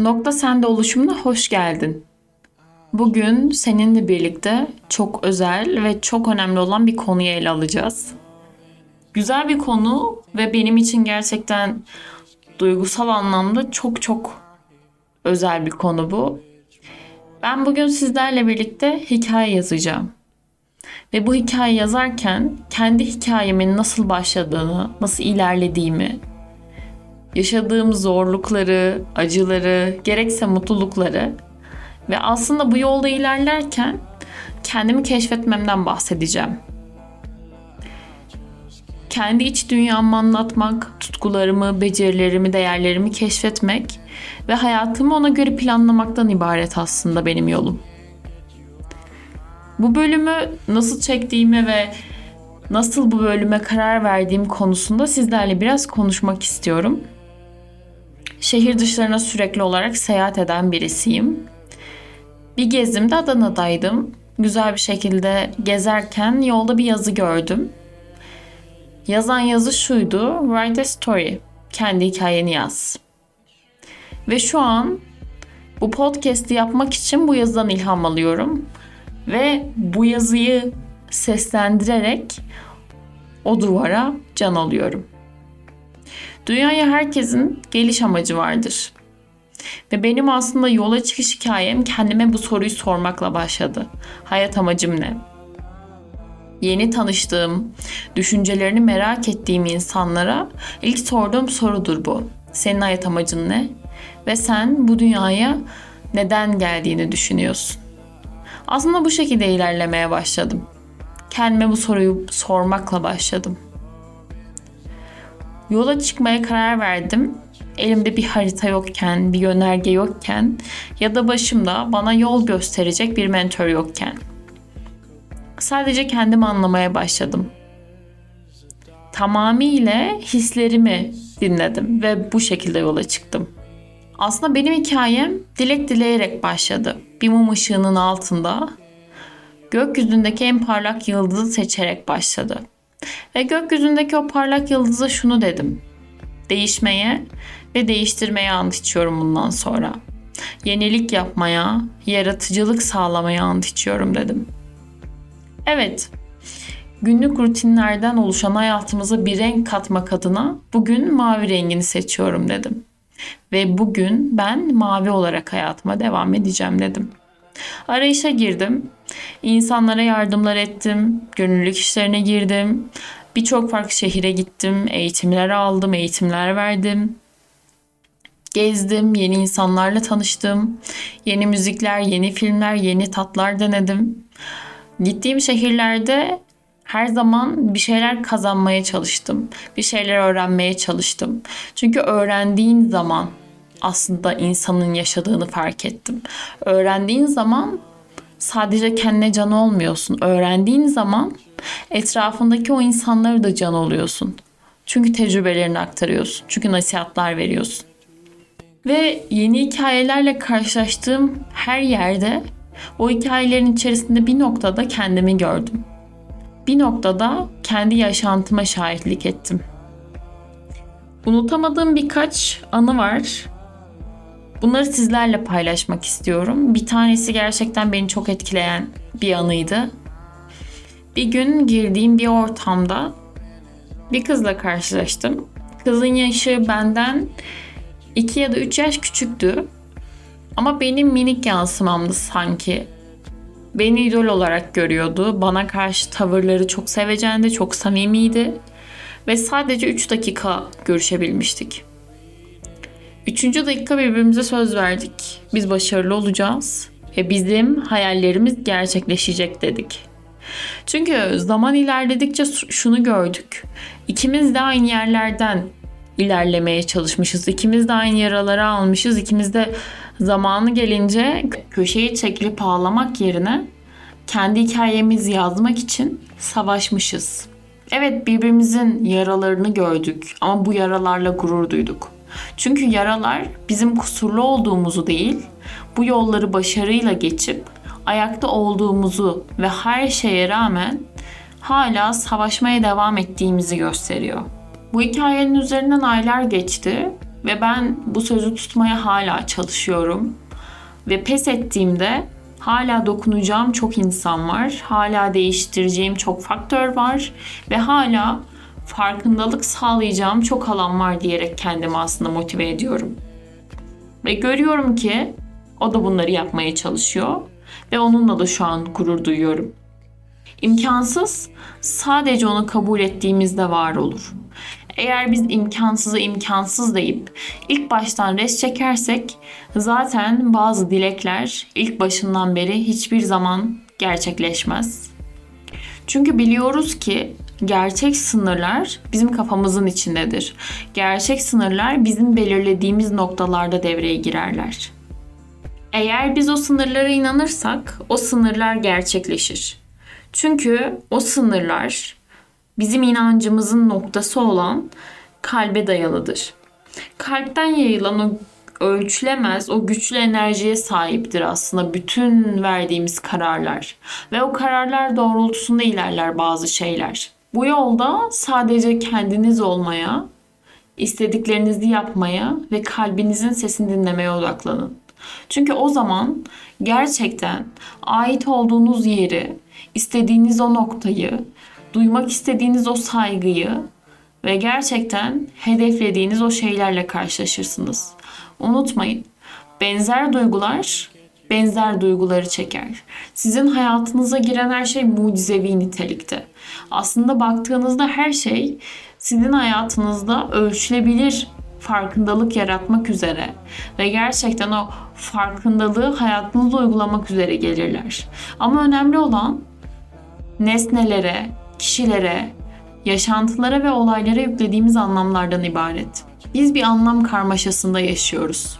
Nokta Sende oluşumuna hoş geldin. Bugün seninle birlikte çok özel ve çok önemli olan bir konuyu ele alacağız. Güzel bir konu ve benim için gerçekten duygusal anlamda çok çok özel bir konu bu. Ben bugün sizlerle birlikte hikaye yazacağım. Ve bu hikaye yazarken kendi hikayemin nasıl başladığını, nasıl ilerlediğimi, yaşadığım zorlukları, acıları, gerekse mutlulukları ve aslında bu yolda ilerlerken kendimi keşfetmemden bahsedeceğim. Kendi iç dünyamı anlatmak, tutkularımı, becerilerimi, değerlerimi keşfetmek ve hayatımı ona göre planlamaktan ibaret aslında benim yolum. Bu bölümü nasıl çektiğimi ve nasıl bu bölüme karar verdiğim konusunda sizlerle biraz konuşmak istiyorum. Şehir dışlarına sürekli olarak seyahat eden birisiyim. Bir gezimde Adana'daydım. Güzel bir şekilde gezerken yolda bir yazı gördüm. Yazan yazı şuydu. Write a story. Kendi hikayeni yaz. Ve şu an bu podcast'i yapmak için bu yazıdan ilham alıyorum. Ve bu yazıyı seslendirerek o duvara can alıyorum. Dünyaya herkesin geliş amacı vardır. Ve benim aslında yola çıkış hikayem kendime bu soruyu sormakla başladı. Hayat amacım ne? Yeni tanıştığım, düşüncelerini merak ettiğim insanlara ilk sorduğum sorudur bu. Senin hayat amacın ne? Ve sen bu dünyaya neden geldiğini düşünüyorsun? Aslında bu şekilde ilerlemeye başladım. Kendime bu soruyu sormakla başladım. Yola çıkmaya karar verdim. Elimde bir harita yokken, bir yönerge yokken ya da başımda bana yol gösterecek bir mentor yokken. Sadece kendimi anlamaya başladım. Tamamıyla hislerimi dinledim ve bu şekilde yola çıktım. Aslında benim hikayem dilek dileyerek başladı. Bir mum ışığının altında gökyüzündeki en parlak yıldızı seçerek başladı. Ve gökyüzündeki o parlak yıldıza şunu dedim. Değişmeye ve değiştirmeye ant içiyorum bundan sonra. Yenilik yapmaya, yaratıcılık sağlamaya ant içiyorum dedim. Evet, günlük rutinlerden oluşan hayatımıza bir renk katmak adına bugün mavi rengini seçiyorum dedim. Ve bugün ben mavi olarak hayatıma devam edeceğim dedim. Arayışa girdim. İnsanlara yardımlar ettim. Gönüllülük işlerine girdim. Birçok farklı şehire gittim. Eğitimler aldım, eğitimler verdim. Gezdim, yeni insanlarla tanıştım. Yeni müzikler, yeni filmler, yeni tatlar denedim. Gittiğim şehirlerde her zaman bir şeyler kazanmaya çalıştım. Bir şeyler öğrenmeye çalıştım. Çünkü öğrendiğin zaman aslında insanın yaşadığını fark ettim. Öğrendiğin zaman sadece kendine can olmuyorsun. Öğrendiğin zaman etrafındaki o insanları da can oluyorsun. Çünkü tecrübelerini aktarıyorsun. Çünkü nasihatler veriyorsun. Ve yeni hikayelerle karşılaştığım her yerde o hikayelerin içerisinde bir noktada kendimi gördüm. Bir noktada kendi yaşantıma şahitlik ettim. Unutamadığım birkaç anı var. Bunları sizlerle paylaşmak istiyorum. Bir tanesi gerçekten beni çok etkileyen bir anıydı. Bir gün girdiğim bir ortamda bir kızla karşılaştım. Kızın yaşı benden 2 ya da 3 yaş küçüktü. Ama benim minik yansımamdı sanki. Beni idol olarak görüyordu. Bana karşı tavırları çok sevecendi, çok samimiydi. Ve sadece 3 dakika görüşebilmiştik. Üçüncü dakika birbirimize söz verdik. Biz başarılı olacağız ve bizim hayallerimiz gerçekleşecek dedik. Çünkü zaman ilerledikçe şunu gördük. İkimiz de aynı yerlerden ilerlemeye çalışmışız. İkimiz de aynı yaraları almışız. İkimiz de zamanı gelince köşeyi çekilip ağlamak yerine kendi hikayemizi yazmak için savaşmışız. Evet birbirimizin yaralarını gördük ama bu yaralarla gurur duyduk. Çünkü yaralar bizim kusurlu olduğumuzu değil, bu yolları başarıyla geçip ayakta olduğumuzu ve her şeye rağmen hala savaşmaya devam ettiğimizi gösteriyor. Bu hikayenin üzerinden aylar geçti ve ben bu sözü tutmaya hala çalışıyorum. Ve pes ettiğimde hala dokunacağım çok insan var. Hala değiştireceğim çok faktör var ve hala farkındalık sağlayacağım çok alan var diyerek kendimi aslında motive ediyorum. Ve görüyorum ki o da bunları yapmaya çalışıyor ve onunla da şu an gurur duyuyorum. İmkansız sadece onu kabul ettiğimizde var olur. Eğer biz imkansızı imkansız deyip ilk baştan res çekersek zaten bazı dilekler ilk başından beri hiçbir zaman gerçekleşmez. Çünkü biliyoruz ki gerçek sınırlar bizim kafamızın içindedir. Gerçek sınırlar bizim belirlediğimiz noktalarda devreye girerler. Eğer biz o sınırlara inanırsak o sınırlar gerçekleşir. Çünkü o sınırlar bizim inancımızın noktası olan kalbe dayalıdır. Kalpten yayılan o ölçülemez, o güçlü enerjiye sahiptir aslında bütün verdiğimiz kararlar. Ve o kararlar doğrultusunda ilerler bazı şeyler. Bu yolda sadece kendiniz olmaya, istediklerinizi yapmaya ve kalbinizin sesini dinlemeye odaklanın. Çünkü o zaman gerçekten ait olduğunuz yeri, istediğiniz o noktayı, duymak istediğiniz o saygıyı ve gerçekten hedeflediğiniz o şeylerle karşılaşırsınız. Unutmayın, benzer duygular benzer duyguları çeker. Sizin hayatınıza giren her şey mucizevi nitelikte. Aslında baktığınızda her şey sizin hayatınızda ölçülebilir farkındalık yaratmak üzere ve gerçekten o farkındalığı hayatınızda uygulamak üzere gelirler. Ama önemli olan nesnelere, kişilere, yaşantılara ve olaylara yüklediğimiz anlamlardan ibaret. Biz bir anlam karmaşasında yaşıyoruz.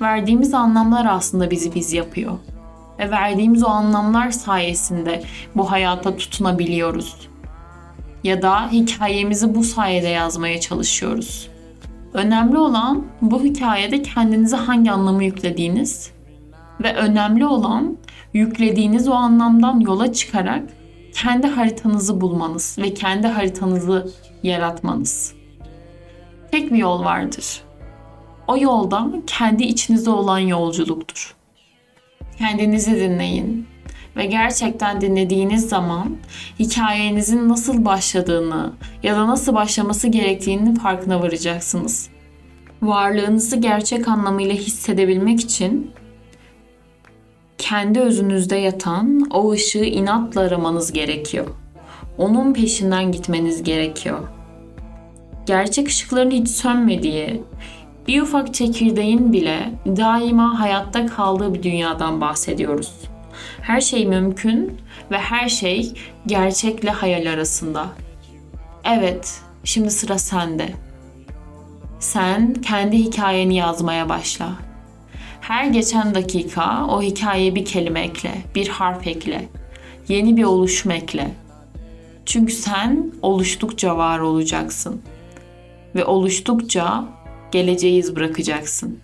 Verdiğimiz anlamlar aslında bizi biz yapıyor. Ve verdiğimiz o anlamlar sayesinde bu hayata tutunabiliyoruz. Ya da hikayemizi bu sayede yazmaya çalışıyoruz. Önemli olan bu hikayede kendinize hangi anlamı yüklediğiniz ve önemli olan yüklediğiniz o anlamdan yola çıkarak kendi haritanızı bulmanız ve kendi haritanızı yaratmanız. Tek bir yol vardır. O yolda kendi içinizde olan yolculuktur. Kendinizi dinleyin ve gerçekten dinlediğiniz zaman hikayenizin nasıl başladığını ya da nasıl başlaması gerektiğini farkına varacaksınız. Varlığınızı gerçek anlamıyla hissedebilmek için kendi özünüzde yatan o ışığı inatla aramanız gerekiyor. Onun peşinden gitmeniz gerekiyor. Gerçek ışıkların hiç sönmediği, bir ufak çekirdeğin bile daima hayatta kaldığı bir dünyadan bahsediyoruz. Her şey mümkün ve her şey gerçekle hayal arasında. Evet, şimdi sıra sende. Sen kendi hikayeni yazmaya başla. Her geçen dakika o hikayeye bir kelime ekle, bir harf ekle, yeni bir oluşum ekle. Çünkü sen oluştukça var olacaksın ve oluştukça geleceği iz bırakacaksın.